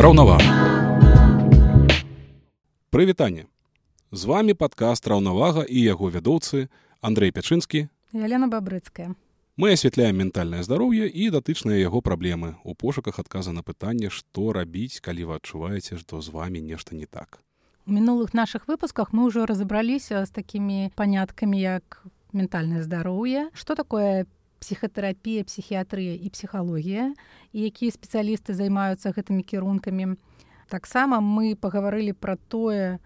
раўнавага прывітанне. З вами падкаст раўнавага і яго вядоўцы Андрей пячынскі. Елена бабрыцкая. Мы асвятляем ментальнае здароўе і датычныя яго праблемы. У пошуках адказа на пытанне што рабіць калі вы адчуваеце што з вами нешта не так. У мінулых наших выпусках мы ўжо разабраліся з такімі паняткамі як ментальнае здароўе. Что такое псіхатэрапія псіхіятрыя і псіхалогія і якія спецыялісты займаюцца гэтымі кірункамі. Таксама мы пагаварылі пра тое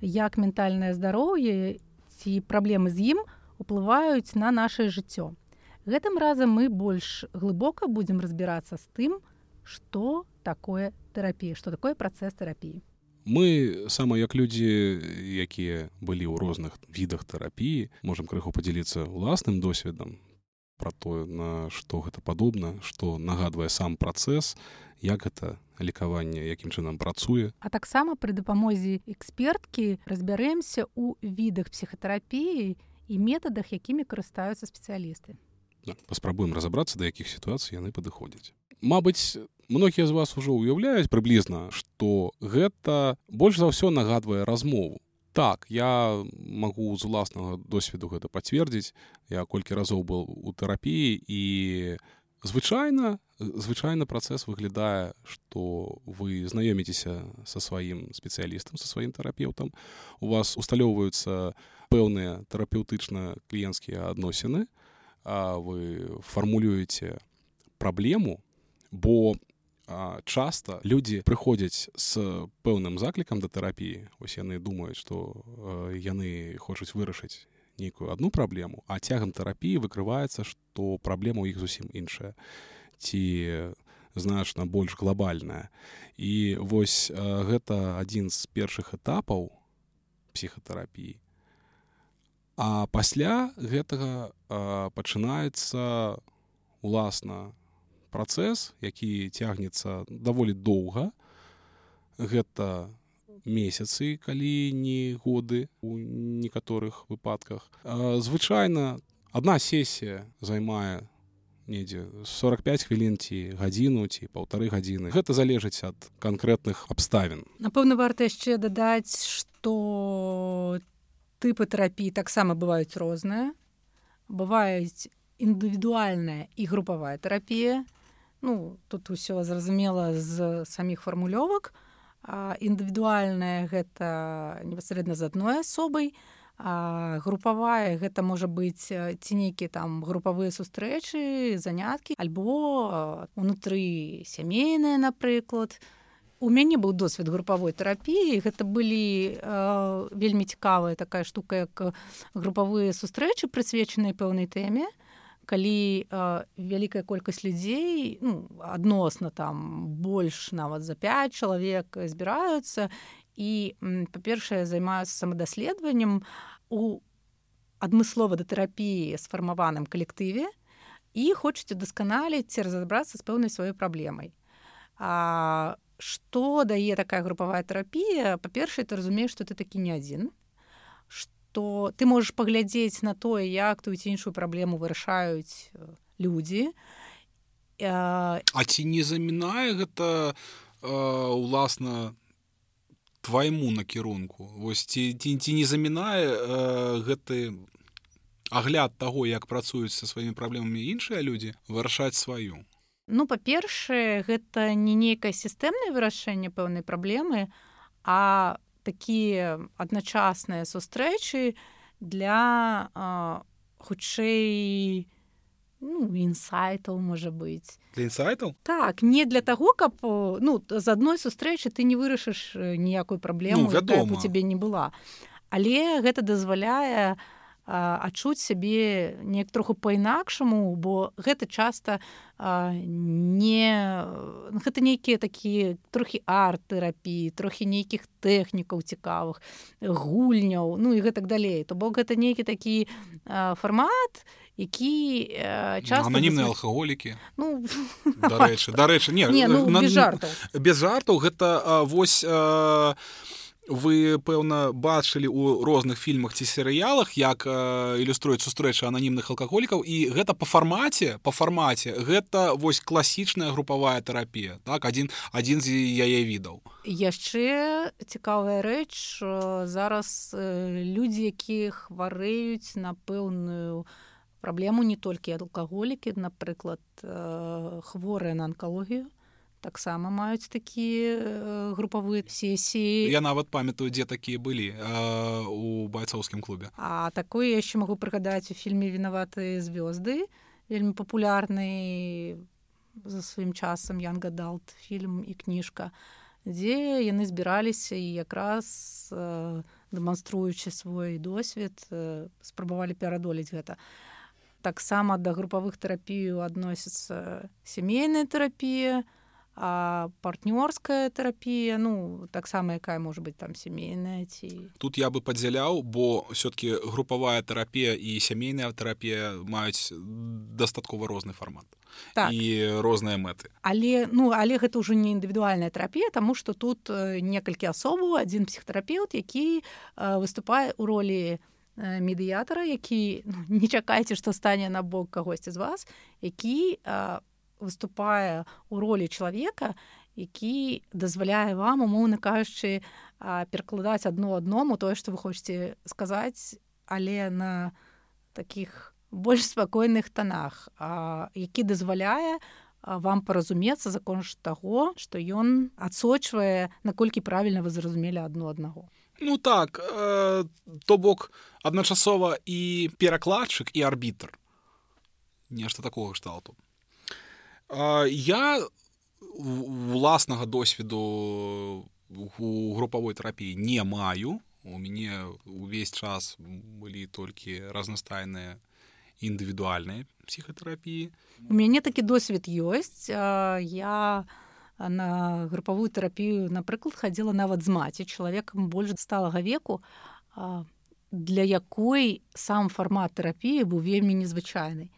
як ментальнае здароўе ці праблемы з ім уплываюць на наше жыццё. Гэтым разам мы больш глыбока будзем разбірацца з тым что такое тэрапія что такое працэс тэрапіі. Мы сама як людзі якія былі ў розных відах тэрапіі можам крыху падзяліцца ўласным досведам про тое на што гэта падобна што нагадвае сам працэс як гэта лекаванне якім чынам працуе. А таксама пры дапамозе эксперткі разбярэмся у відах псіхатэрапіі і метадах якімі карыстаюцца спецыялісты. Да, паспрабуем разаобрацца да якіх сітуацый яны падыходзяць. Мабыць многія з вас ужо ўяўляюць прыблізна што гэта больш за ўсё нагадвае размову так я магу з уласнага досведу гэта пацвердзіць я колькі разоў был у тэрапіі і звычайна звычайна працэс выглядае што вы знаёміцеся са сваім спецыялістам са сваім тэрапеўтам у вас усталёўваюцца пэўныя тэрапеўтычна кліенцкія адносіны а вы фармулюеце праблему бо а, часта людзі прыходзяць з пэўным заклікам да тэрапіі. Ось яны думаюць што э, яны хочуць вырашыць нейкую одну праблему а цягам тэрапіі выкрываецца што праблема ў іх зусім іншая ці значна больш глобальная і вось э, гэта адзін з першых этапаў псіхатэрапіі. А пасля гэтага э, пачынаецца уласна працэс які цягнецца даволі доўга. Гэта месяцы калі не годы у некаторых выпадках. Звычайна одна сесія займае недзе 45 хвілін ці гадзіну ці паўтары гадзіны. Гэта залежыць ад канкрэтных абставін. Напэўна варта яшчэ дадаць что тыпы тэрапіі таксама бываюць розныя. Бываюць індывідуальная і групавая тэрапія ну тут усё зразумела з саміх фармулёвак. Індывідуальная гэта непасрэдна з адной асобай. Групавая гэта можа быць ці нейкі там групавыя сустрэчы заняткі альбо унутры сямейная напрыклад. У мяне быў досвед групавой тэрапіі гэта былі вельмі цікавая такая штука як групавыя сустрэчы прысвечаныя пэўнай тэме калі вялікая колькасць людзей ну, адносна там больш нават за 5 чалавек збіраюцца і па-першае займаюцца самадаследаваннем у адмыслова да тэрапіі сфармаваным калектыве і хочуць удасканаліць ці разабрацца з пэўнай сваёй праблемай. А, што дае такая групавая тэрапія па-першае ты разумееш што ты такі не адзін то ты можаш паглядзець на тое як тую ці іншую праблему вырашаюць э, людзі А ці не замінае гэта уласна твайму накірунку. Вось ці, ці, ці не замінае гэты агляд таго як працуюць са сваімі праблемамі іншыя людзі вырашаць сваю. Ну па-першае гэта не нейкае сістэмнае вырашэнне пэўнай праблемы а такія адначасныя сустрэчы для хутчэй ну, інсайтаў можа быць інсайтаў так не для таго каб ну з адной сустрэчы ты не вырашыш ніякую праблему ну, у цябе не была. Але гэта дазваляе адчуць сябе неяк троху па-інакшаму бо гэта часта не гэта нейкія такія трохі арт-тэрапіі трохі нейкіх тэхнікаў цікавых гульняў ну і гэтак далей. То бок гэта нейкі такі фармат які часто ананімныя алкаголікі? Ну дарэчы дарэчы не, не ну, на, без жартаў. без жартаў гэта а, вось а, вы пэўна бачылі ў розных фільмах ці серыялах як э, ілюструюць сустрэчы ананімных алкаголікаў і гэта па фармаце па фармаце гэта вось класічная групавая тэрапія так адзін адзін з яе відаў. Яшчэ цікавая рэч зараз людзі які хварэюць на пэўную праблему не толькі алкаголікі напрыклад хворыя на анкалогію таксама маюць такія э, групавыя сесіі. Я нават памятаю дзе такія былі э, у байцоўскім клубе. А такое яшчэ магу прыгадаць у фільме вінаватыя звёзды вельмі папулярны за сваім часам янга далт фільм і кніжка дзе яны збіраліся і якраз э, дэманструючы свой досвед спрабавалі перадолець гэта. Таксама да групавых тэрапію адносіцца сямейная тэрапія а партнёрская тэрапія ну таксама якая можа быть там сямейная ці тут я бы падзяляў бо все-таки групавая тэрапія і сямейная тэрапія маюць дастаткова розны фармат так. і розныя мэты. Але ну але гэта ўжо не індывідуальная тэрапія тому что тут некалькі асобаў адзін псіхтэрапеўт які выступае ў ролі медыятара які ну, не чакайце што стане на бок кагосьці з вас які у выступае у ролі чалавека які дазваляе вам умоўна кажучы перакладаць адно адному тое што вы хочаце сказаць але на таких больш спакойных танах які дазваляе вам паразумецца законш таго што ён адсочвае наколькі правільна вы зразумелі адно аднаго. Ну так э, то бок адначасова і перакладчык і арбітр. Нешта такого кшталту я уласнага досведу у групавой тэрапіі не маю. У мяне увесь час былі толькі разнастайныя індывідуальныя псіхатэрапіі у мяне такі досвед ёсць я на групавую тэрапію напрыклад хадзіла нават з маці чалавекам больш сталага веку для якой сам фармат тэрапіі быў вельмі незвычайны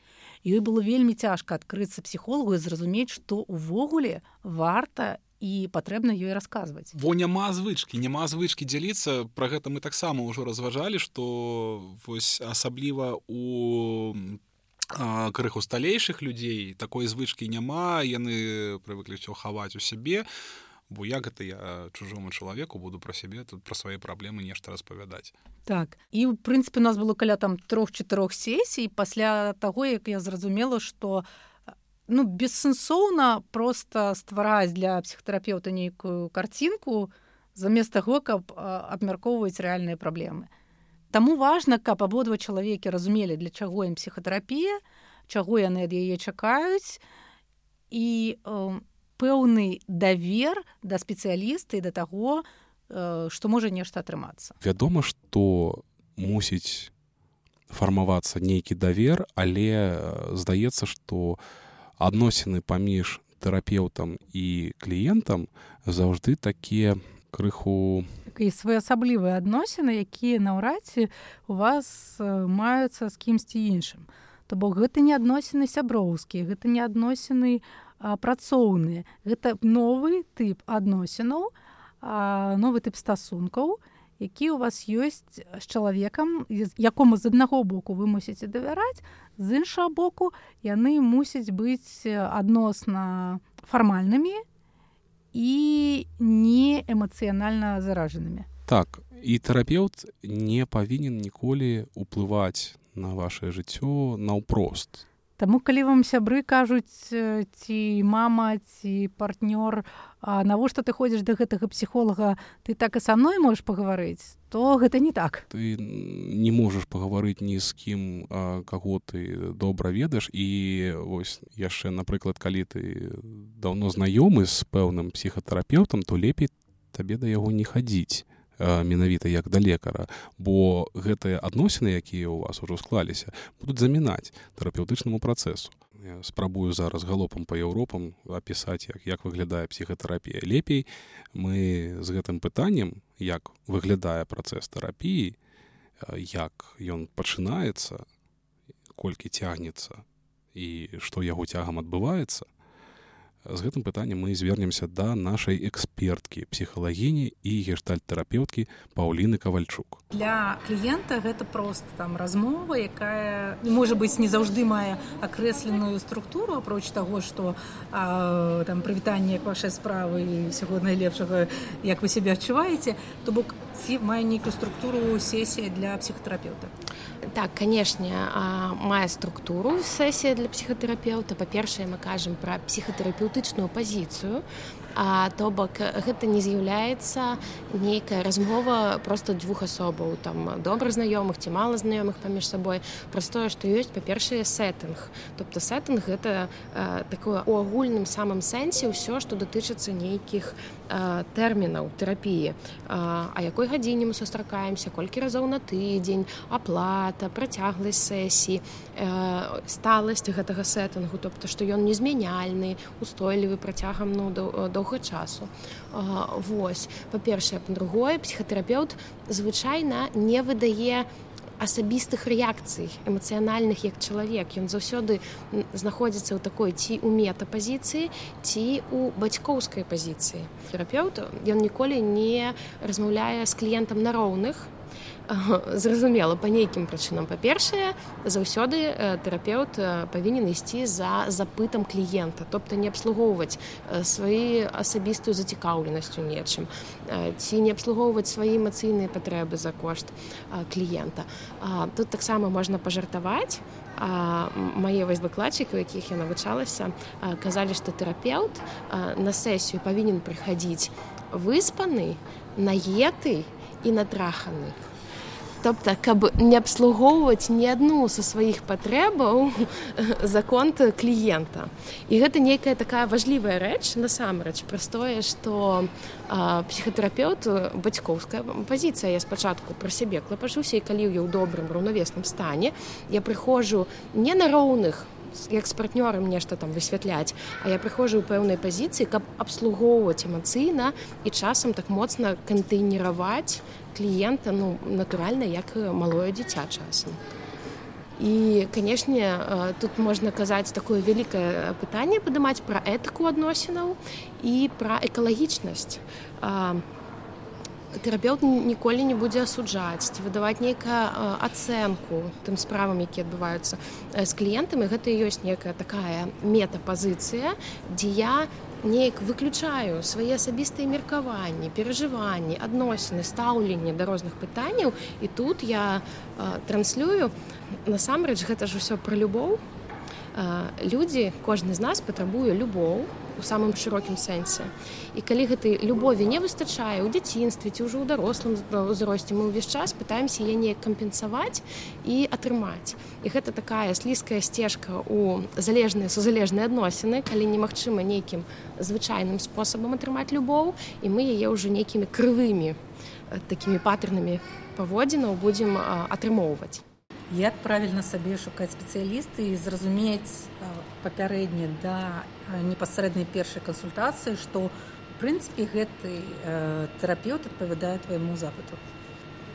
ёй было вельмі цяжка адкрыцца псіхолагу і зразумець што увогуле варта і патрэбна ёй расказваць. Бо няма звычкі няма звычкі дзяліцца. Пра гэта мы таксама ўжо разважалі што вось асабліва у крыху сталейшых людзей такой звычкі няма. Яны прывыклі ўсё хаваць у сябе бо як гэта я чужому чалавеку буду пра сябе тут пра свае праблемы нешта распавядаць так. І в прынцыпе у нас было каля там трох-чатырох сесій пасля таго як я зразумела что ну бессэнсоўна просто ствараць для псіхтэрапеўта нейкую карцінку замест таго каб абмяркоўваць рэальныя праблемы Таму важна каб абодва чалавекі разумелі для чаго ім псіхатэрапія чаго яны ад яе чакаюць і у э, пэўны давер да спецыяліста і да таго што э, можа нешта атрымацца. Вядома што мусіць фармавацца нейкі давер але э, здаецца што адносіны паміж тэрапеўтам і кліентам заўжды такія крыху і своеасаблівыя адносіны якія наўрад ці у вас э, маюцца з кімсьці іншым. То бок гэта не адносіны сяброўскія гэта не адносіны працоўныя. Гэта новы тып адносінаў новы тып стасункаў які у вас ёсць з чалавекам якому з аднаго боку вы мусіце давяраць з іншага боку яны мусяць быць адносна фармальнымі і не эмацыянальна заражанымі. Так і тэрапеўт не павінен ніколі уплываць на ваше жыццё наўпрост Таму калі вам сябры кажуць ці мама ці партнёр навошта ты ходзіш да гэтага псіхолага? Ты так і са мной можаш пагаварыць? То гэта не так. Ты не можаш пагаварыць ні з кім каго ты добра ведаеш. І вось яшчэ напрыклад калі ты даўно знаёмы з пэўным псіхатэрапеўтам то лепей табе да яго не хадзіць менавіта як да лекара бо гэтыя адносіны якія ў вас ужо склаліся будуць замінаць тэрапеўтычнаму працэсу. Я спрабую зараз галопам па еўропам апісаць як як выглядае псіхатэрапія. Лепей мы з гэтым пытаннем як выглядае працэс тэрапіі як ён пачынаецца колькі цягнецца і што яго цягам адбываецца з гэтым пытаннем мы звернемся да нашай эксперткі псіхалагіні і гештальт-тэрапеўткі паўліны кавальчук. Для кліента гэта просто там размова якая можа быць не заўжды мае акрэсленую структуру апроч таго што там прывітанне як вашай справы і ўсяго найлепшага як вы себе адчуваеце то бок ці мае нейкую структуру сесія для псіхатэрапеўта так канешне мае структуру сесія для псіхатэрапеўта па-першае мы кажам пра псіхатэрапеўтычную пазіцыю А то бок гэта не з'яўляецца нейкая размова просто двух асобаў там добра знаёмых ці мала знаёмых паміж сабой. Праз тое што ёсць па-першае сеттынг. Тобто сеттынг гэта э, такое у агульным самым сэнсе ўсё што датычыцца нейкіх э, тэрмінаў тэрапіі. А якой гадзіне мы сустракаемся колькі разоў на тыдзень аплата працягласць сесіі э, сталасць гэтага сеттынгу тобто што ён незмяняльны устойлівы працягам ну до доўга часу. Восьось па-першае па-другое псіхатэрапеўт звычайна не выдае асабістых рэакцый эмацыянальных як чалавек. Ён заўсёды знаходзіцца ў такой ці ў метапазіцыі ці у бацькоўскай пазіцыі. Тэрапеўт ён ніколі не размаўляе з кліентам на роўных зразумела па нейкім прычынам. Па-першае заўсёды э, тэрапеўт э, павінен ісці за запытам кліента тобто не абслугоўваць э, свае асабістую зацікаўленасцю нечым ці не абслугоўваць свае эмацыйныя патрэбы за кошт кліента. Тут таксама можна пажартаваць. Мае вось выкладчыкі якіх я навучалася казалі што тэрапеўт на сесію павінен прыхадзіць выспаны наеты і натраханы тобто каб не абслугоўваць ні адну са сваіх патрэбаў за конт кліента і гэта нейкая такая важлівая рэч насамрэч простое что псіхатэрапеўт бацькоўская пазіцыя я спачатку пра сябе клапажуся і калі я ў добрым раўнавесным стане я прыходжу не на роўных як з партнёрам нешта там высвятляць а я прыходжу ў пэўнай пазіцыі каб абслугоўваць эмацыйна і часам так моцна кантэйніраваць кліента ну натуральна як малое дзіця часам. І канешне тут можна казаць такое вялікае пытанне падымаць пра этыку адносінаў і пра экалагічнасць тэрапеўт ніколі не будзе асуджаць ці выдаваць нейкую ацэнку тым справам які адбываюцца з кліентамі гэта ёсць некая такая метапазіцыя дзе я неяк выключаю свае асабістыя меркаванні перажыванні адносіны стаўленне да розных пытанняў. І тут я э, транслюю. Насамрэч гэта ж усё пра любоў э, людзі кожны з нас патрабуе любоў у самым шырокім сэнсе. І калі гэтай любові не выстачае ў дзяцінстве ці ўжо ў дарослым узросце мы ўвесь час пытаемся я неяк кампенсаваць і атрымаць. І гэта такая слізкая сцежка у залежныя сузалежныя адносіны калі немагчыма нейкім звычайным спосабам атрымаць любоў і мы яе ўжо нейкімі крывымі такімі патэрнымі паводзінаў будзем атрымоўваць як правільна сабе шукаць спецыялісты і зразумець папярэдне да непасрэднай першай кансультацыі што в прынцыпе гэты тэрапеўт адпавядае твайму запыту?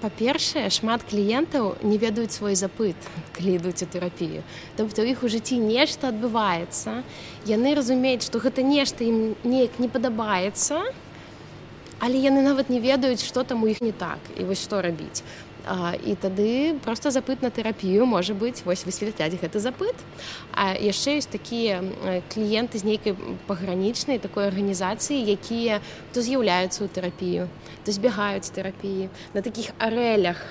Па-першае шмат кліентаў не ведаюць свой запыт калі ідуць у тэрапію. Тобто іх у жыцці нешта адбываецца яны разумеюць што гэта нешта ім неяк не падабаецца але яны нават не ведаюць што там у іх не так і вось што рабіць А, і тады просто запыт на тэрапію можа быць вось высвятляць гэты запыт. А яшчэ ёсць такія кліенты з нейкай пагранічнай такой арганізацыі, якія то з'яўляюцца ў тэрапію, то збягаюць тэрапіі на такіх арэлях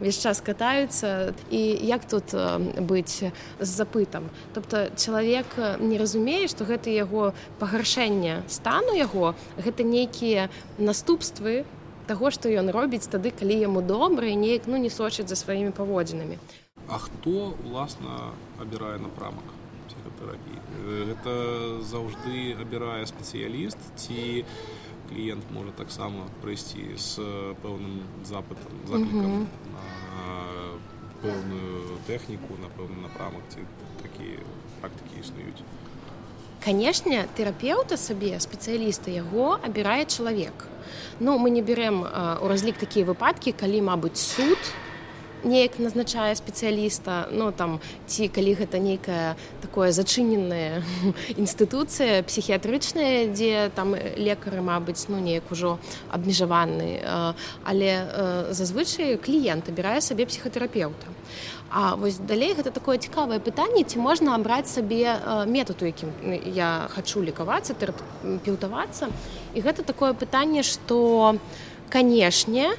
увесь час катаюцца і як тут быць з запытам. Тобто чалавек не разумее, што гэта яго пагаршэнне стану яго, гэта нейкія наступствы, таго што ён робіць тады калі яму добра і неяк ну не сочыць за сваімі паводзінамі. А хто уласна абірае напрамак псіхатэрапіі? Гэта заўжды абірае спецыяліст ці кліент можа таксама прыйсці з пэўным запытам заклікам пэўную тэхніку на пэўны напрамак ці такія практыкі існуюць канешне тэрапеўта сабе спецыяліста яго абірае чалавек Ну мы не берем у разлік такія выпадкі калі мабыць суд неяк назначае спецыяліста ну там ці калі гэта нейкая такое зачыненая інстытуцыя псіхіятрычная дзе там лекары мабыць ну неяк ужо абмежаваны але зазвычай кліент абірае сабе псіхатэрапеўта А вось далей гэта такое цікавае пытанне ці можна абраць сабе метад у якім я хачу лікавацца тэрапеўтавацца і гэта такое пытанне што канешне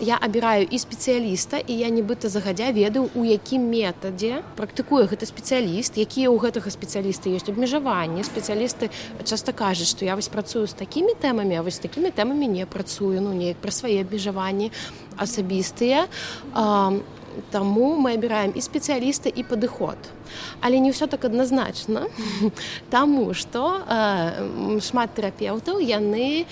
я абіраю і спецыяліста і я нібыта загадзя ведаю у якім метадзе практыкую гэты спецыяліст якія ў гэтага спецыяліста ёсць абмежаванні. Спецыялісты часта кажуць што я вось працую з такімі тэмамі а вось такімі тэмамі не працую. Ну неяк пра свае абмежаванні асабістыя Таму мы абіраем і спецыяліста і падыход. Але не ўсё так адназначна, Таму што э, шмат тэрапеўтаў яны э,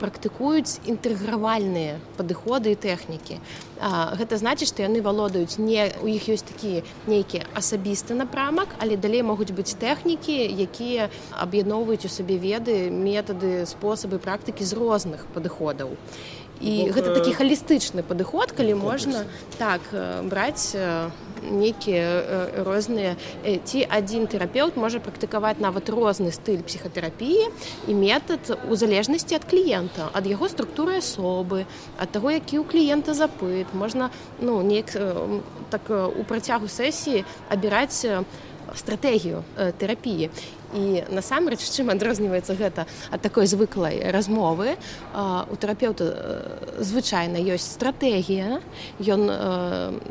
практыкуюць інтэгравальныя падыходы і тэхнікі. Э, гэта значыць, што яны валодаюць не у іх ёсць такі нейкі асабісты напрамак, але далей могуць быць тэхнікі, якія аб'ядноўваюць у сабе веды, метады, спосабы практыкі з розных падыходаў і Бок, гэта такі халістычны падыход калі можна так браць нейкія розныя ці адзін тэрапеўт можа практыкаваць нават розны стыль псіхатэрапіі і метад у залежнасці ад кліента ад яго структуры асобы ад таго які ў кліента запыт. Можна ну неяк так у працягу сесіі абіраць стратэгію тэрапіі і насамрэч чым адрозніваецца гэта ад такой звыклай размовы у тэрапеўта звычайна ёсць стратэгія. Ён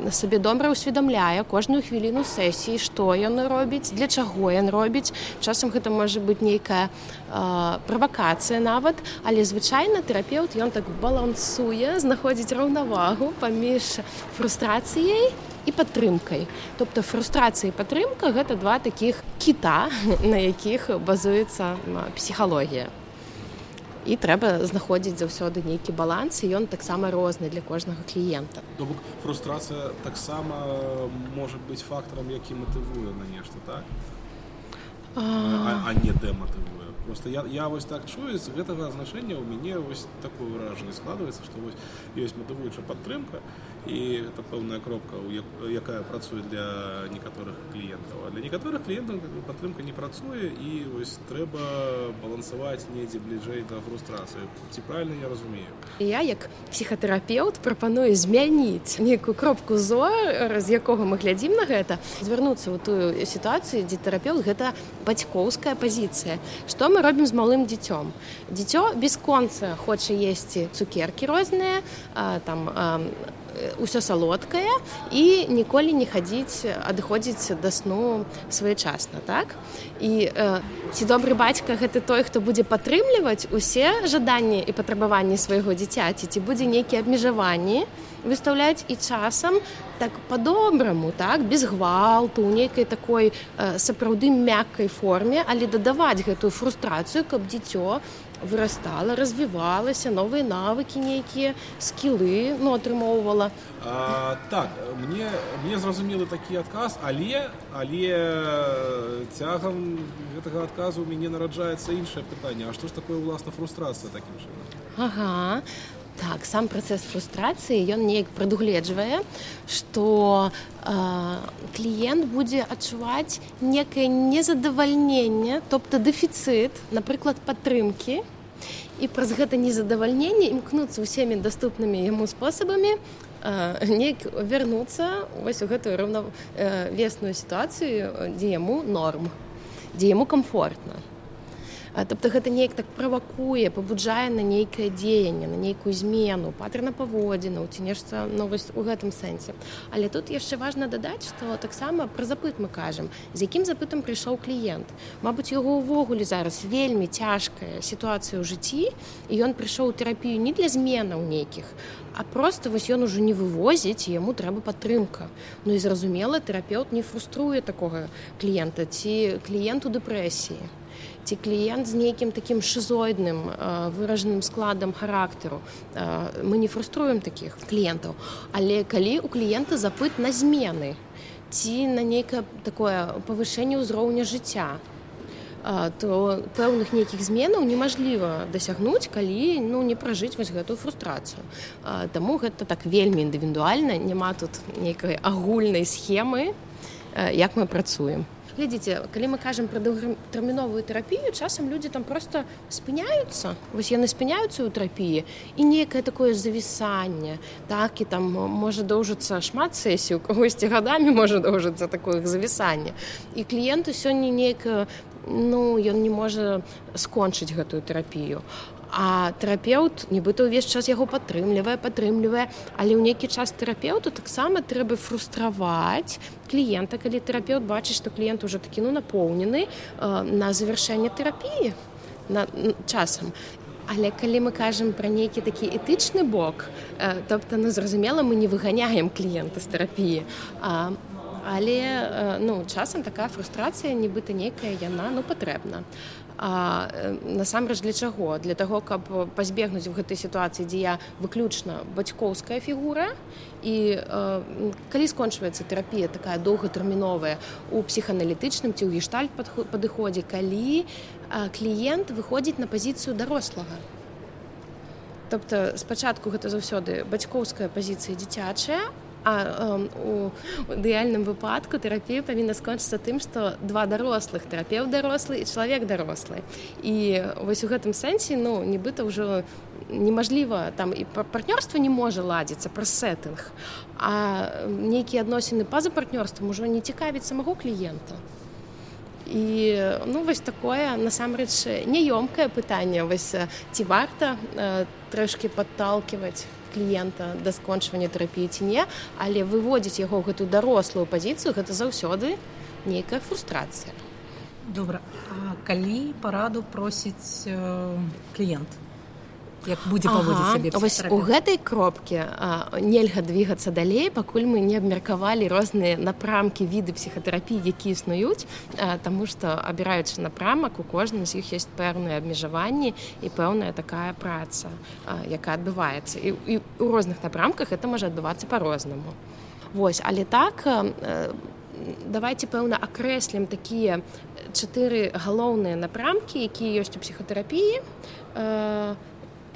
сабе добра ўсведамляе кожную хвіліну сесіі што ён робіць для чаго ён робіць. Часам гэта можа быць нейкая правакацыя нават але звычайна тэрапеўт ён так балансуе знаходзіць раўнавагу паміж фрустрацыяй і падтрымкай. Тобто фрустрацыя падтрымка гэта два таких кіта на якіх базуецца псіхалогія і трэба знаходзіць заўсёды нейкі баланс і ён таксама розны для кожнага кліента. Фрустрацыя таксама можа быць фактарам які матывуе на нешта так? А, а, а не дэматывуе просто я, я вось так чую з гэтага значэння ў мяне вось такое выражанне складваецца што вось ёсць матывуючая падтрымка і это пэўная кропка якая працуе для некаторых кліентаў для некаторых кліентаў падтрымка не працуе і вось трэба балансаваць недзе бліжэй да фрустрацыі ці правильно я разумею? Я як псіхатэрапеўт прапаную змяніць некую кропку зо з якога мы глядзім на гэта звярнуцца ў тую сітуацыю дзе тэрапеўт гэта бацькоўская пазіцыя. Што мы робім з малым дзіцём? Дзіцё бесконца хоча есці цукеркі розныя там ўсё салодкае і ніколі не хадзіць адыходзіць да сну своечасна так? І э, ці добры бацька гэта той хто будзе падтрымліваць усе жаданні і патрабаванні свайго дзіцяці ці будзе нейкія абмежаванні выстаўляць і часам так по-добраму так без гвалту у нейкай такой э, сапраўды мяккай форме але дадаваць гэтую фрустрацыю каб дзіцё вырастала развівалася новыя навыкі нейкія скілы ну атрымоўвала так мне мне зразумелы такі адказ але але цягам гэтага адказу у мяне нараджаецца іншае пытанне. А што ж такое ўласна фрустрацыя такім чынам? Ага так сам працэс фрустрацыі ён неяк прадугледжвае што э, кліент будзе адчуваць некае незадавальненне тобто дэфіцыт напрыклад падтрымкі і праз гэта незадавальненне імкнуцца ўсімі даступнымі яму спосабамі неяк вярнуцца вось у гэтую раўнавесную сітуацыю дзе яму норм дзе яму комфортна тобто гэта неяк так правакуе пабуджае на нейкае дзеянне на нейкую змену паттерна паводзіну ці нешта новасць у гэтым сэнсе. Але тут яшчэ важна дадаць што таксама пра запыт мы кажам з якім запытам прыйшоў кліент. Мабыць яго ўвогуле зараз вельмі цяжкая сітуацыя ў жыцці і ён прыйшоў тэрапію не для зменаў нейкіх а просто вось ён ужо не вывозіць яму трэба падтрымка. Ну і зразумела тэрапеўт не фруструе такога кліента ці кліенту дэпрэсіі ці кліент з нейкім такім шызоідным выражаным складам характару мы не фруструем такіх кліентаў але калі у кліента запыт на змены ці на нейкае такое павышэнне ўзроўня жыцця то пэўных нейкіх зменаў немажліва дасягнуць калі ну не пражыць вось гэтую фрустрацыю Таму гэта так вельмі індывідуальна няма тут нейкай агульнай схемы як мы працуем глядзіце калі мы кажам пра тэрміновую тэрапію часам людзі там просто спыняюцца. Вось яны спыняюцца ў тэрапіі і некае такое завісанне так і там можа доўжыцца шмат сесій у кагосьці гадамі можа доўжыцца такое завісанне. І кліенту сёння нейкая ну ён не можа скончыць гэтую тэрапію а тэрапеўт нібыта ўвесь час яго падтрымлівае падтрымлівае але ў нейкі час тэрапеўту таксама трэба фрустраваць кліента калі тэрапеўт бачыць што кліент уже такі ну напоўнены э, на завяршэнне тэрапіі на часам Але калі мы кажам пра нейкі такі этычны бок, э, тобто ну, зразумела, мы не выганяем кліента з тэрапіі. Але ну, часам такая фрустрацыя, нібыта нейкая яна ну, патрэбна. А, насамрэч для чаго для таго каб пазбегнуць у гэтай сітуацыі дзе я выключна бацькоўская фігура і э, калі скончваецца тэрапія такая доўгатэрміновая у псіхааналітычным ці ў гештальт падыходзе калі э, кліент выходзіць на пазіцыю дарослага тобто спачатку гэта заўсёды бацькоўская пазіцыя дзіцячая А у ідэальным выпадку тэрапія павінна скончыцца тым, што два дарослых тэрапеў дарослы і чалавек дарослы. І вось у гэтым сэнсе ну, нібыта ўжо немажліва там і партнёрства не можа ладзіцца праз сеттынг. А нейкія адносіны па-за партнёрствам ужо не цікавіць самого кліента. І ну вось такое насамрэч няёмкае пытанне вось ці варта э, трэшкі падталківаць кліента да скончвання тэрапіі ці не, але выводзіць яго гэтую дарослую пазіцыю гэта заўсёды нейкая фрустрацыя. Добра, а калі параду просіць э, кліент як будзе ага. вось у гэтай кропкі нельга двигацца далей пакуль мы не абмеркавалі розныя напрамкі віды псіхатэрапіі які існуюць Таму што абіраючы напрамак у кожным з іх ёсць пэўныя абмежаванні і пэўная такая праца якая адбываецца. І, і у розных напрамках это можа адбывацца по-рознаму Вось але так давайте пэўна акрэслім такія чатыры галоўныя напрамкі якія ёсць у псіхатэрапіі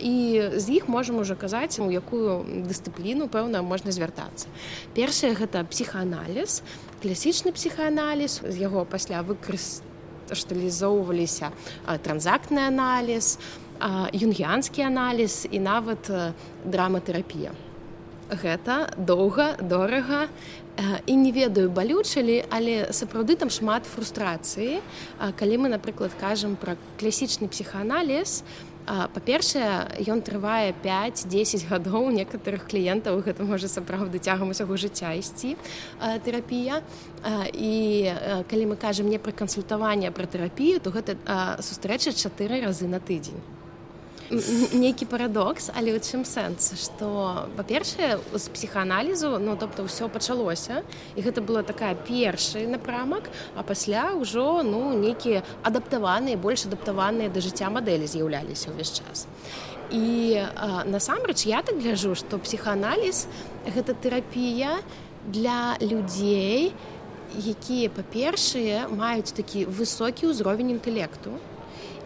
і з іх можам уже казаць у якую дысцыпліну пэўна можна звяртацца. Першае гэта псіхааналіз класічны псіхааналіз. З яго пасля выкрысталізоўваліся транзактны аналіз юнгіанскі аналіз і нават драматэрапія. Гэта доўга дорага і не ведаю балючалі але сапраўды там шмат фрустрацыі. Калі мы напрыклад кажам пра класічны псіхааналіз па-першае ён трывае 5-10 гадоў некаторых кліентаў. Гэта можа сапраўды цягам усяго жыцця ісці тэрапія. І калі мы кажам не пра кансультаванне пра тэрапію то гэта сустрэча чатыры разы на тыдзень нейкі парадокс але ў чым сэнс што па-першае з псіхааналізу ну тобто ўсё пачалося і гэта была такая першы напрамак а пасля ўжо ну нейкія адаптаваныя больш адаптаваныя да жыцця мадэлі з'яўляліся ўвесь час. І насамрэч я так гляжу што псіхааналіз гэта тэрапія для людзей якія па-першае маюць такі высокі ўзровень інтэлекту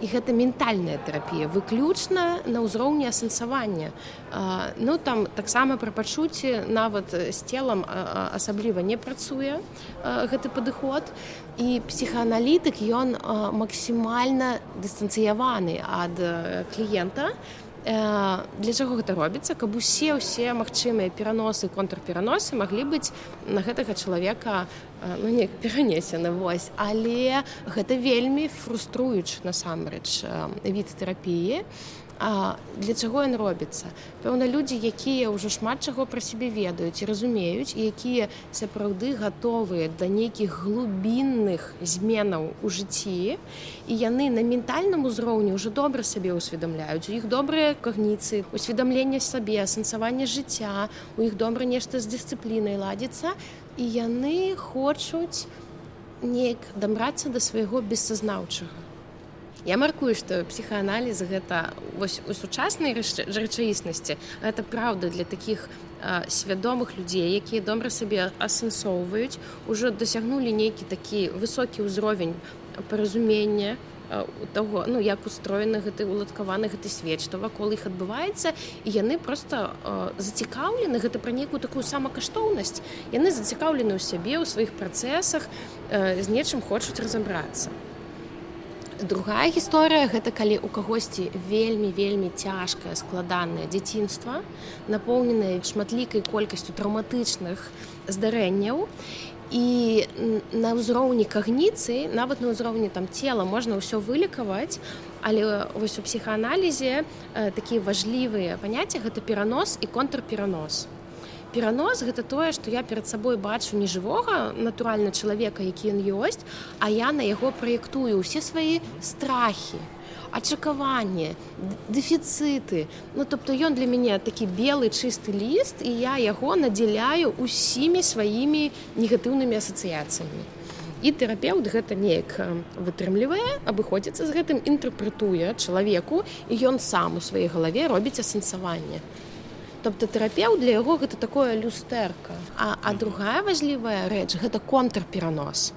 і гэта ментальная тэрапія выключна на ўзроўні асэнсавання. Ну там таксама пра пачуцці нават з целам асабліва не працуе гэты падыход. І псіхааналітык ён максімальна дыстанцыяваны ад кліента. Для чаго гэта робіцца? Каб усе ўсе магчымыя пераносы контрпераносы маглі быць на гэтага чалавека ну, не перанесены вось але гэта вельмі фруструючы насамрэч від тэрапіі А для чаго ён робіцца? Пэўна, людзі, якія ўжо шмат чаго пра сябе ведаюць і разумеюць, і якія сапраўды гатовыя да нейкіх глубінных зменаў у жыцці. І яны на ментальным узроўні ўжо добра сабе ўсведамляюць. У іх добрыя кагніцыі, усведамленне сабе, асэнсаванне жыцця, у іх добра нешта з дысцыплінай ладзіцца. І яны хочуць неяк дабрацца да свайго бессазнаўчага. Я маркую, што псіхааналіз гэта вось у сучаснай рэчаіснасці это праўда для такіх свядомых людзей, якія добра сабе асэнсоўваюць, ужо дасягнулі нейкі такі высокі ўзровень паразумення того ну як устроены гэты уладкаваны гэты свет што вакол іх адбываецца і яны просто зацікаўлены гэта пра нейкую такую самакаштоўнасць яны зацікаўлены ў сябе ў сваіх працэсах з нечым хочуць разабрацца другая гісторыя гэта калі у кагосьці вельмі вельмі цяжкае складанае дзяцінства напоўненае шматлікай колькасцю траўматычных здарэнняў. і на ўзроўні кагніцыі нават на ўзроўні там цела можна ўсё вылікаваць але вось у псіхааналізе такія важлівыя паняцці гэта перанос і контрперанос. Перанос гэта тое што я перад сабой бачу не жывога натуральна чалавека які ён ёсць а я на яго праектую ўсе свае страхі ачакаванне дэфіцыты ну тобто ён для мяне такі белы чысты ліст і я яго надзяляю усімі сваімі негатыўнымі асацыяцыямі. І тэрапеўт гэта неяк вытрымлівае абыходзіцца з гэтым інтэрпрэтуе чалавеку і ён сам у сваёй галаве робіць асэнсаванне. Тобто тэрапеў для яго гэта такое люстэрка а, а другая важлівая рэч гэта контрперанос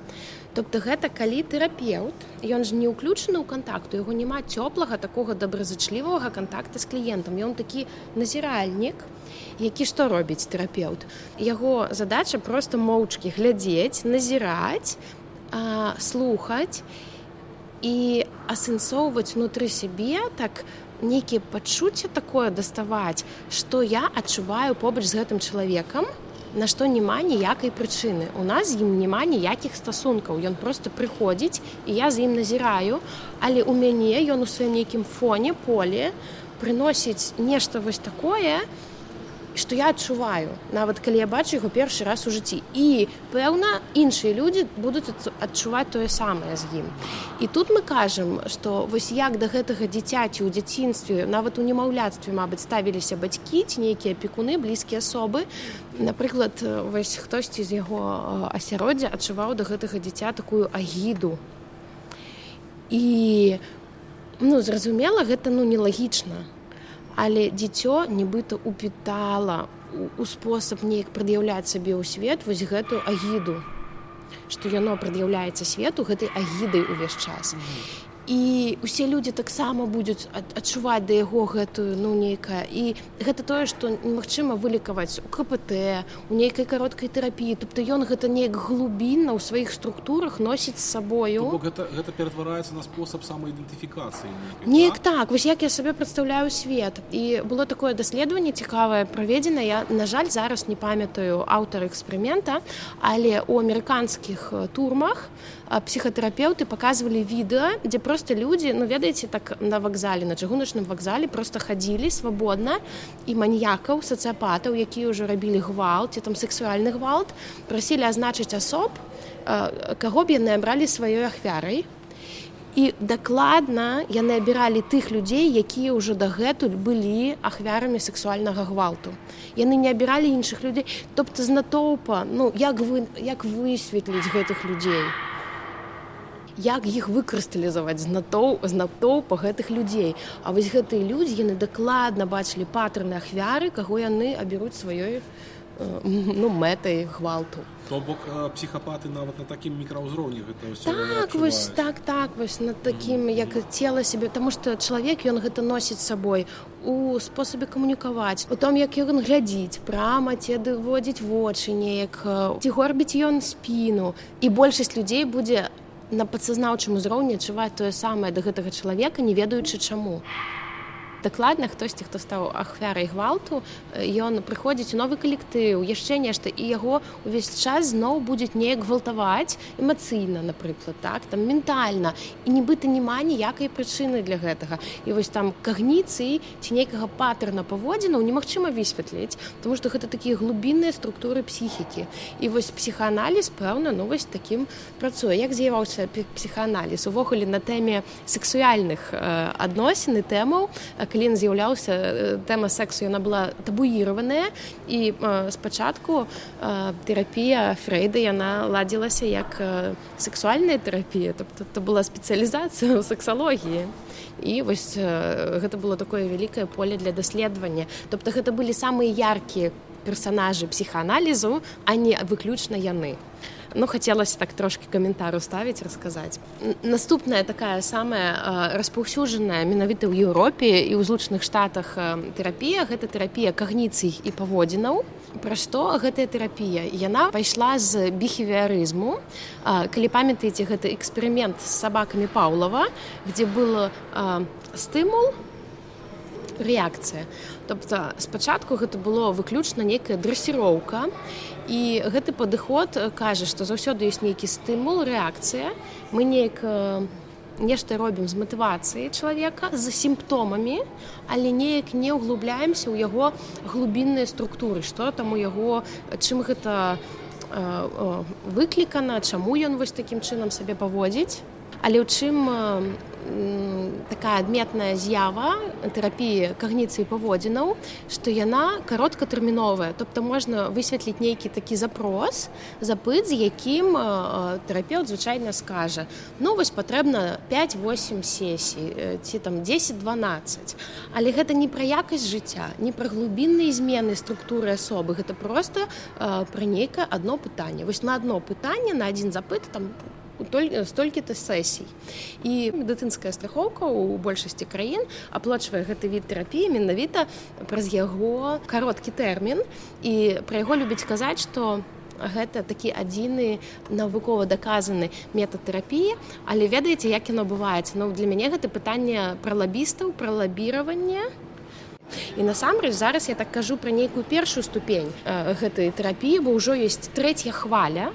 тобто гэта калі тэрапеўт ён ж не ўключаны ў кантакту яго няма цёплага такога добразычлівага контакта з кліентам. Ён такі назіральнік які што робіць тэрапеўт? Яго задача просто моўчкі глядзець назіраць а, слухаць і асэнсоўваць унутры сябе так нейкія пачуцці такое даставаць што я адчуваю побач з гэтым чалавекам на што няма ніякай прычыны у нас з ім няма ніякіх стасункаў ён просто прыходзіць і я з ім назіраю але у мяне ён у сваім нейкім фоне поле прыносіць нешта вось такое і што я адчуваю нават калі я бачу яго першы раз у жыцці і пэўна іншыя людзі будуць адчуваць тое самае з ім і тут мы кажам што вось як да гэтага дзіцяці ў дзяцінстве нават у немаўляцтве мабыць ставіліся бацькі ці нейкія апекуны блізкія асобы. Напрыклад вось хтосьці з яго асяроддзя адчуваў да гэтага дзіця такую агіду. І ну зразумела гэта ну нелагічна але дзіцё нібыта упітала у спосаб неяк прад'яўляць сабе ў свет вось гэтую агіду што яно прад'яўляецца свету гэтай агідай увесь час і усе людзі таксама будуць адчуваць да яго гэтую ну нейкая і гэта тое што немагчыма вылікаваць у кпт у нейкай кароткай тэрапіі. Тобто ён гэта неяк глубінна ў сваіх структурах носіць з сабою. Гэта, гэта ператвараецца на спосаб самаідэнтыфікацыі неяк так? так. Вось як я сабе прадстаўляю свет. І было такое даследаванне цікавае праведзена я на жаль зараз не памятаю аўтар эксперымента але у амерыканскіх турмах псіхатэрапеўты паказвалі відэа дзе просто людзі ну ведаеце так на вакзале на чыгуначным вакзале просто хадзілі свабодна і маньякаў сацыяпатаў якія ўжо рабілі гвалт ці там сексуальны гвалт прасілі азначыць асоб каго б яны абралі сваёй ахвярай. І дакладна яны абіралі тых людзей якія ўжо дагэтуль былі ахвярамі сексуальнага гвалту. Яны не абіралі іншых людзей. Тобто з натоўпа ну як вы як высветліць гэтых людзей як іх выкрысталізаваць з натоў з натоўпа гэтых людзей. А вось гэтыя людзі яны дакладна бачылі патраны ахвяры каго яны аберуць сваёй ну мэтай гвалту. То бок псіхапаты нават на такім мікраўзроўні так вось так так вось на такім як цела сябе таму што чалавек ён гэта носіць сабой у спосабе камунікаваць. У том як ён глядзіць прама ці адводзіць вочы неяк ці горбіць ён спіну. І большасць людзей будзе на падсазнаўчым узроўні адчуваць тое самае да гэтага чалавека не ведаючы чаму дакладна хтосьці хто стаў ахвярай гвалту ён прыходзіць у новы калектыў яшчэ нешта і яго увесь час зноў будзе неяк гвалтаваць эмацыйна напрыклад так там ментальна і нібыта няма ніякай прычыны для гэтага. І вось там кагніцыі ці нейкага паттерна паводзінаў немагчыма высветліць тому что гэта такія глубінныя структуры псіхікі. І вось псіхааналіз пэўна ну вось такім працуе. Як з'яваўся псіхааналіз увогуле на тэме сексуальных адносін і тэмаў калі ён з'яўляўся тэма сексу яна была табуіраваная і спачатку тэрапія фрейда яна ладзілася як сексуальная тэрапія тобто то была спецыялізацыя ў сексалогіі і вось гэта было такое вялікае поле для даследавання. Тобто гэта былі самыя яркія персонажы псіхааналізу а не выключна яны ну хацелася так трошки каментару ставіць расказаць наступная такая самая распаўсюджаная менавіта ў Еўропе і ў злучаных штатах тэрапія гэта тэрапія кагніцый і паводзінаў пра што гэтая тэрапія яна пайшла з біхевіярызму калі памятаеце гэты эксперымент з сабакамі паўлава дзе было стымул рэакцыя тобто спачатку гэта было выключна некая дрэсіроўка і гэты падыход кажа што заўсёды ёсць нейкі стымул рэакцыя. Мы неяк нешта робім з матывацыяй чалавека з сімптомамі але неяк не ўглубляемся ў яго глубінныя структуры што там у яго чым гэта выклікана чаму ён вось такім чынам сабе паводзіць але ў чым такая адметная з'ява тэрапіі кагніцыі паводзінаў што яна кароткатэрміновая. Тобто можна высветліць нейкі такі запрос запыт з якім тэрапеўт звычайна скажа ну вось патрэбна 5-8 сесій ці там 10-12 але гэта не пра якасць жыцця не пра глубінныя змены структуры асобы. Гэта просто пра нейкае одно пытанне. Вось на одно пытанне на один запыт там столькі-то сесій. І медыцынская страхоўка у большасці краін аплачвае гэты від тэрапіі менавіта праз яго кароткі тэрмін. І пра яго любіць казаць што гэта такі адзіны навукова даказаны метад тэрапіі. Але ведаеце як яно бываецца? Ну для мяне гэта пытанне пра лабістаў пра лабіраванне. І насамрэч зараз я так кажу пра нейкую першую ступень гэтай тэрапіі бо ўжо ёсць трэця хваля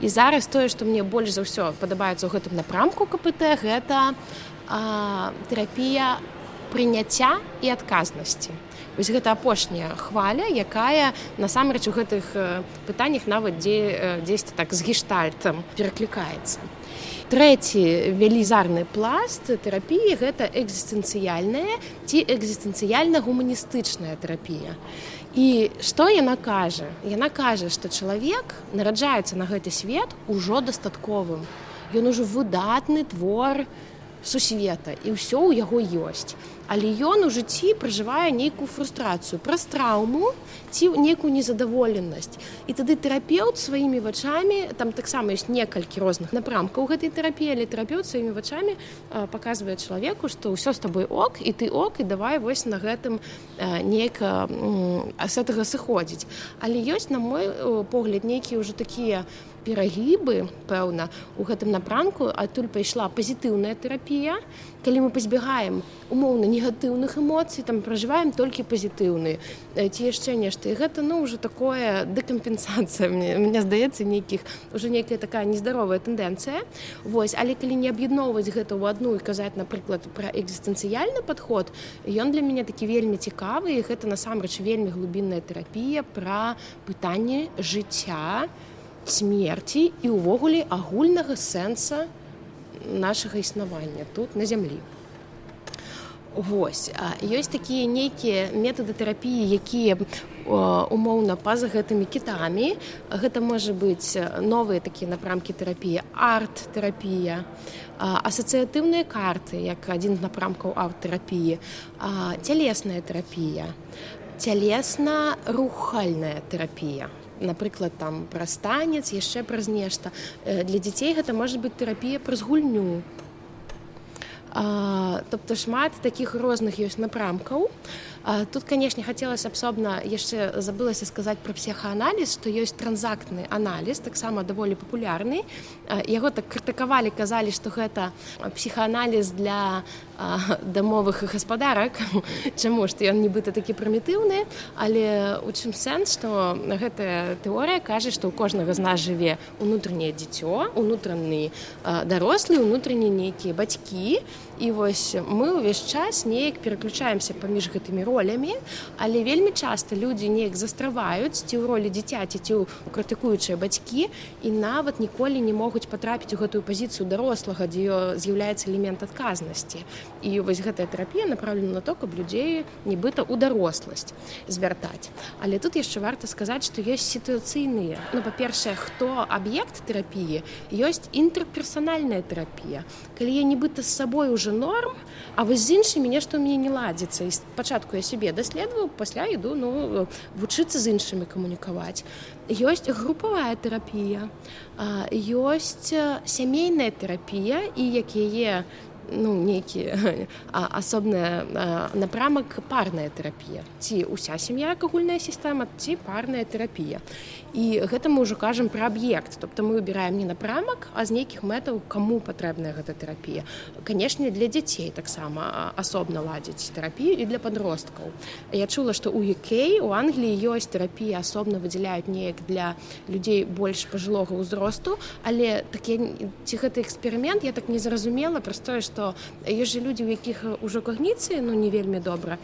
і зараз тое што мне больш за ўсё падабаецца ў гэтым напрамку кпт гэта а, терапія прыняцця і адказнасці. Вось гэта апошняя хваля якая насамрэч у гэтых пытаннях нават дзе дзесьці так з гештальтам пераклікаецца. Трэці велізарны пласт тэрапіі гэта экзістэнцыяльная ці экзістэнцыяльна гуманістычная тэрапія І што яна кажа? Яна кажа, што чалавек нараджаецца на гэты свет ужо дастатковым. Ён ужо выдатны твор сусвета і ўсё ў яго ёсць. Але ён у жыцці пражывае нейкую фрустрацыю праз траўму ці нейкую незадаволенасць. І тады тэрапеўт сваімі вачамі там таксама ёсць некалькі розных напрамкаў гэтай тэрапіі але тэрапеўт сваімі вачамі паказвае чалавеку што ўсё з табой ок і ты ок і давай вось на гэтым нейка з гэтага сыходзіць. Але ёсць на мой погляд нейкія ўжо такія перагібы пэўна у гэтым напрамку адтуль пайшла пазітыўная тэрапія. Калі мы пазбягаем умоўна негатыўных эмоцый там пражываем толькі пазітыўны. Ці яшчэ нешта. І гэта ну ўжо такое дэкампенсацыя мне мне здаецца нейкіх уже нейкая такая нездаровая тэндэнцыя. Восьось але калі не аб'ядноўваць гэта ў адну і казаць напрыклад пра экзістэнцыяльны падход ён для мяне такі вельмі цікавы і гэта насамрэч вельмі глубінная тэрапія пра пытанне жыцця смерці і ўвогуле агульнага сэнса нашага існавання тут на зямлі. Вось ёсць такія нейкія метады тэрапіі, якія умоўна па-за гэтымі кітамі. Гэта можа быць новыя такія напрамкі тэрапіі, арт-тэрапія, асацыятыўныя карты, як адзін з напрамкаў арт-тэрапіі, цялесная тэрапія, цялесна-рухальная тэрапія напрыклад там праз танец яшчэ праз нешта. Для дзяцей гэта можа быць тэрапія праз гульню. Тобто шмат таких розных ёсць напрамкаў тут канешне хацелася абсобна яшчэ забылася сказаць пра псіхааналіз што ёсць транзактны аналіз таксама даволі папулярны яго так крытыкавалі казалі што гэта псіхааналіз для дамовых гаспадарак чаму што ён нібыта такі прымітыўны але у чым сэнс што гэтая тэорыя кажа што ў кожнага з нас жыве унутранее дзіцё унутраны дарослы унутрані нейкія бацькі і вось мы ўвесь час неяк пераключаемся паміж гэтымі ролямі але вельмі часта людзі неяк застраваюць ці ў ролі дзіцяці ці ў крытыкуючыя бацькі і нават ніколі не могуць патрапіць у гэтую пазіцыю дарослага дзе з'яўляецца элемент адказнасці. І вось гэтая тэрапія направлена на то каб людзей нібыта ў даросласць звяртаць. Але тут яшчэ варта сказаць што ёсць сітуацыйныя. Ну па-першае хто аб'ект тэрапіі ёсць інтэрперсанальная тэрапія. Калі я нібыта з сабой уже норм а вось з іншымі нешта мне не ладзіцца і спачатку я сябе даследаваў пасля іду ну вучыцца з іншымі камунікаваць ёсць групавая тэрапія ёсць сямейная тэрапія і як яе ну нейкі асобная напрамак парная тэрапія ці ўся сям'я як агульная сістэма ці парная тэрапія і гэта мы ўжо кажам пра аб'ект. Тобто мы выбіраем не напрамак а з нейкіх мэтаў каму патрэбная гэта тэрапія. Канешне для дзяцей таксама асобна ладзіць тэрапію і для подросткаў я чула што у UK у Англіі ёсць тэрапія асобна выдзяляюць неяк для людзей больш пажылога ўзросту але такі ці гэты эксперымент я так не зразумела праз тое што ёсць жа людзі у якіх ужо кагніцыі ну не вельмі добра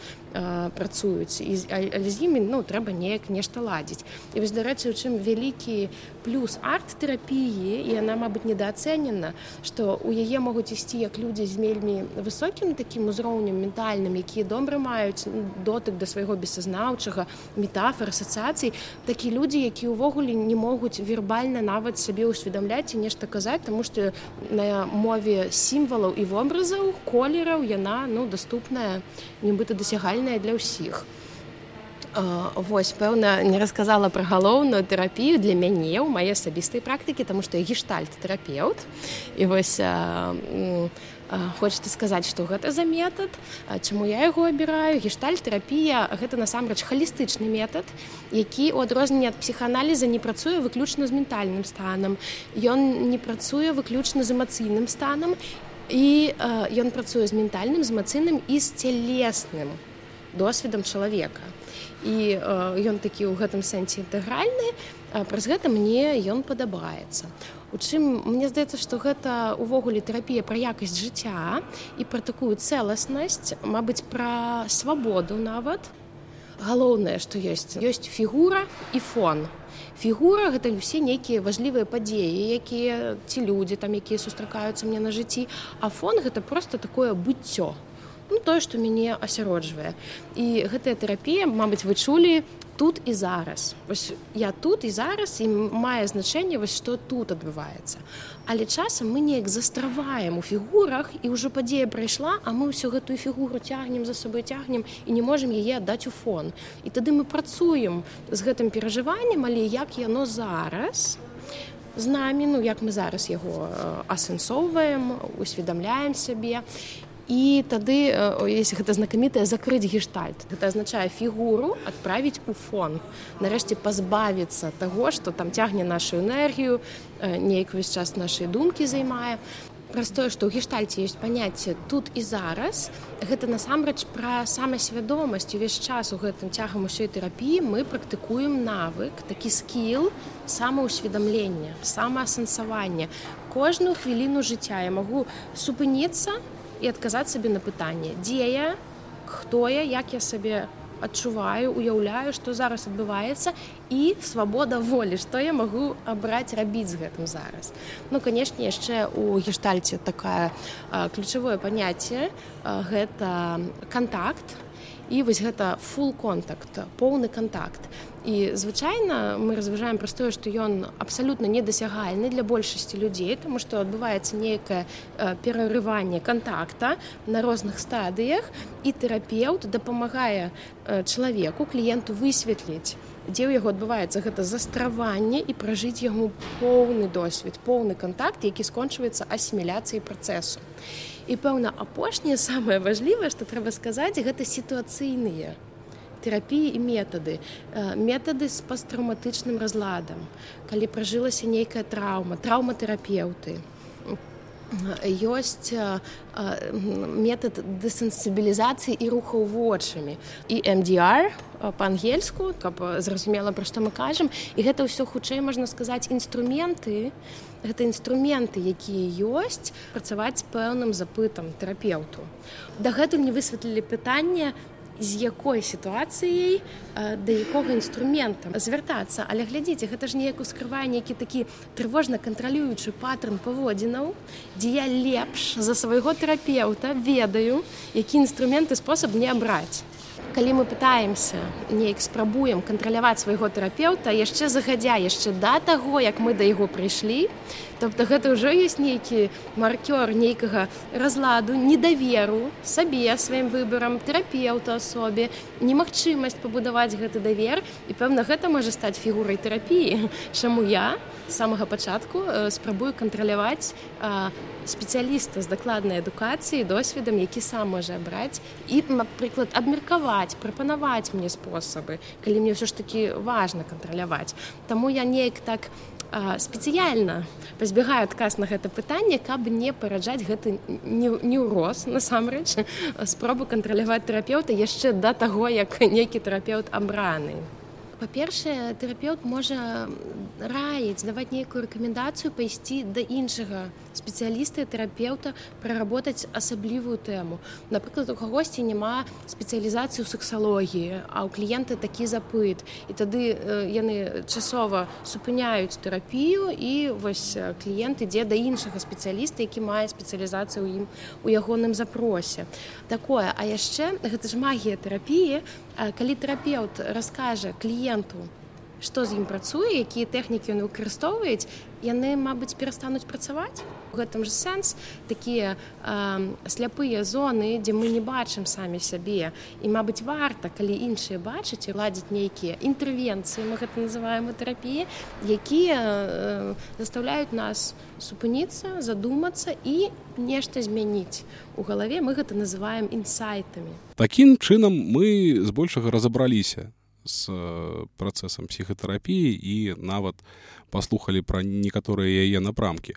працуюць і але з імі ну трэба неяк нешта ладзіць. І вось дарэчы чым вялікі плюс арт-тэрапіі і яна мабыць недаацэнена што у яе могуць ісці як людзі з вельмі высокім такім узроўнем ментальным якія добра маюць дотык да свайго бессазнаўчага метафор асацыяцый такі людзі які ўвогуле не могуць вербальна нават сабе ўсведамляць і нешта казаць тому што на мове сімвалаў і вобразаў колераў яна ну даступная нібыта дасягальная для ўсіх. Вось пэўна не расказала пра галоўную тэрапію для мяне ў мае асабістай практыкі, таму што я гештальт тэрапеўт і вось хочаце сказаць, што гэта за метад, чаму я яго абіраю. Гештальт тэрапія гэта насамрэч халістычны метад, які у адрозненне ад псіханаліза не працуе выключна з ментальным станам. Ён не працуе выключна з эмацыйным станам і ён працуе з ментальным з эмацыйным і з цялесным досведам чалавека і ён такі ў гэтым сэнсе інтэгральны праз гэта мне ён падабаецца у чым мне здаецца што гэта увогуле тэрапія пра якасць жыцця і пра такую цэласнасць мабыць пра свабоду нават. Галоўнае што ёсць ёсць фігура і фон фігура гэта усе нейкія важлівыя падзеі якія ці людзі там якія сустракаюцца мне на жыцці. А фон гэта просто такое быццё ну, тое што мяне асяроджвае і гэтая тэрапія мабыць вы чулі тут і зараз. Вось я тут і зараз і мае значэнне вось што тут адбываецца але часам мы неяк застраваем у фігурах і ўжо падзея прайшла а мы ўсю гэтую фігуру цягнем за сабой цягнем і не можемм яе аддаць у фон. І тады мы працуем з гэтым перажываннем але як яно зараз з намі ну як мы зараз яго асэнсоўваем усведамляем сябе і тады если гэта знакамітая закрыць гештальт. Гэта азначае фігуру адправіць у фон. Нарэшце пазбавіцца таго што там цягне нашу энергію неяк увесь час нашай думкі займае. Праз тое што ў гештальце ёсць паняцце тут і зараз гэта насамрэч пра самасвядомасць. Увесь час у гэтым цягам усёй тэрапіі мы практыкуем навык такі скіл самаўсведамлення самаасэнсавання. Кожную хвіліну жыцця я магу супыніцца і адказаць сабе на пытанне дзе я хто я як я сабе адчуваю уяўляю што зараз адбываецца і свабода волі што я магу абраць рабіць з гэтым зараз. Ну канешне яшчэ у гештальце такая ключавое паняцце гэта контакт. І вось гэта фул контакт поўны контакт і звычайна мы разважаем пра тое што ён абсалютна недасягальны для большасці людзей тому што адбываецца нейкае перарыванне контакта на розных стадыях і тэрапеўт дапамагае чалавеку кліенту высветліць дзе ў яго адбываецца гэта застраванне і пражыць яму поўны досвед поўны контакт які скончваецца асіміляцыяй працэсу і пэўна апошняе самае важлівае што трэба сказаць гэта сітуацыйныя тэрапіі і метады метады з пастраўматычным разладам калі пражылася нейкая траўма траўматэрапеўты ёсць метад дэсэнсібілізацыі і рухаў вочамі і MDR па-ангельску каб зразумела пра што мы кажам і гэта ўсё хутчэй можна сказаць інструменты гэта інструменты якія ёсць працаваць з пэўным запытам тэрапеўту. Дагэтуль не высветлілі пытанне з якой сітуацыяй да якога інструмента звяртацца. Але глядзіце гэта ж неяк ускрывае нейкі такі трывожна кантралюючы патрон паводзінаў дзе я лепш за свайго тэрапеўта ведаю які інструменты спосаб не абраць калі мы пытаемся неяк спрабуем кантраляваць свайго тэрапеўта яшчэ загадзя яшчэ да таго як мы да яго прыйшлі тобто гэта ўжо ёсць нейкі маркёр нейкага разладу недаверу сабе сваім выбарам тэрапеўта асобе немагчымасць пабудаваць гэты давер. І пэўна гэта можа стаць фігурай тэрапіі. Чаму я самага пачатку спрабую кантраляваць спецыяліста з дакладнай адукацыі досведам які сам можа абраць і напрыклад абмеркаваць прапанаваць мне спосабы калі мне ўсё ж такі важна кантраляваць. Таму я неяк так спецыяльна пазбягаю адказ на гэта пытанне каб не параджаць гэты неўроз насамрэч спробу кантраляваць тэрапеўта яшчэ да таго як нейкі тэрапеўт абраны па-першае тэрапеўт можа раіць даваць нейкую рэкамендацыю пайсці да іншага спецыяліста тэрапеўта праработаць асаблівую тэму. Напрыклад у кагосьці няма спецыялізацыі ў сексалогіі а ў кліенты такі запыт. І тады яны часова супыняюць тэрапію і вось кліент ідзе да іншага спецыяліста які мае спецыялізацыю ў ім у ягоным запросе. Такое. А яшчэ гэта ж магія тэрапіі калі тэрапеўт раскажа кліенту што з ім працуе якія тэхнікі ён выкарыстоўваюць яны мабыць перастануць працаваць? У гэтым же сэнс. Такія сляпыя зоны дзе мы не бачым самі сябе. І мабыць варта калі іншыя бачыць і ладзіць нейкія інтэрвенцыі мы гэта называем у тэрапіі якія заставляюць нас супыніцца задумацца і нешта змяніць. У галаве мы гэта называем інсайтамі. Такім чынам мы збольшага разабраліся з працэсам псіхатэрапіі і нават паслухалі пра некаторыя яе напрамкі.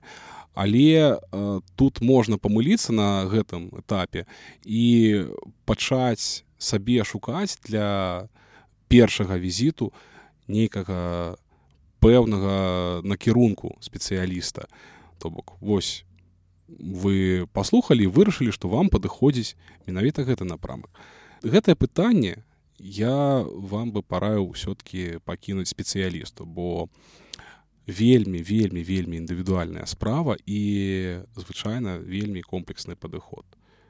Але э, тут можна памыліцца на гэтым этапе і пачаць сабе шукаць для першага візіту нейкага пэўнага накірунку спецыяліста. То бок вось вы паслухалі, вырашылі, што вам падыходзіць менавіта гэты напрамак. Гэтае пытанне я вам бы параіў ўсё-ткі пакінуць спецыялісту бо вельмі вельмі вельмі індывідуальная справа і звычайна вельмі комплексны падыход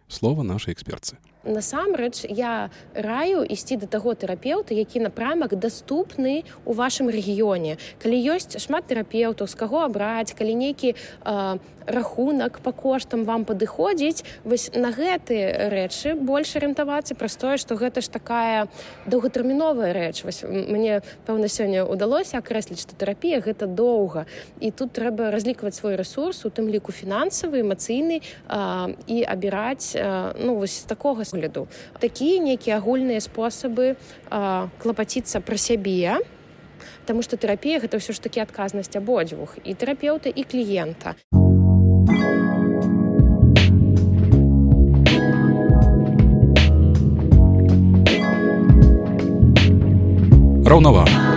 слова нашай эксперцы насамрэч я раю ісці да таго тэрапеўта які напрамак даступны у вашым рэгіёне. Калі ёсць шмат тэрапеўтаў з каго абраць калі нейкі э, рахунак по коштам вам падыходзіць вось на гэты рэчы больш арыентавацца праз тое што гэта ж такая доўгатэрміновая рэч. Вось мне пэўна сёння удалося акрэсліць што тэрапія гэта доўга. І тут трэба разлікаваць свой рэсурс у тым ліку фінансавы эмацыйны і абіраць ну вось такога погляду. Такія нейкія агульныя спосабы клапаціцца пра сябе Таму што тэрапія гэта ўсё ж такі адказнасць абодвух і тэрапеўта і кліента. Раўнавага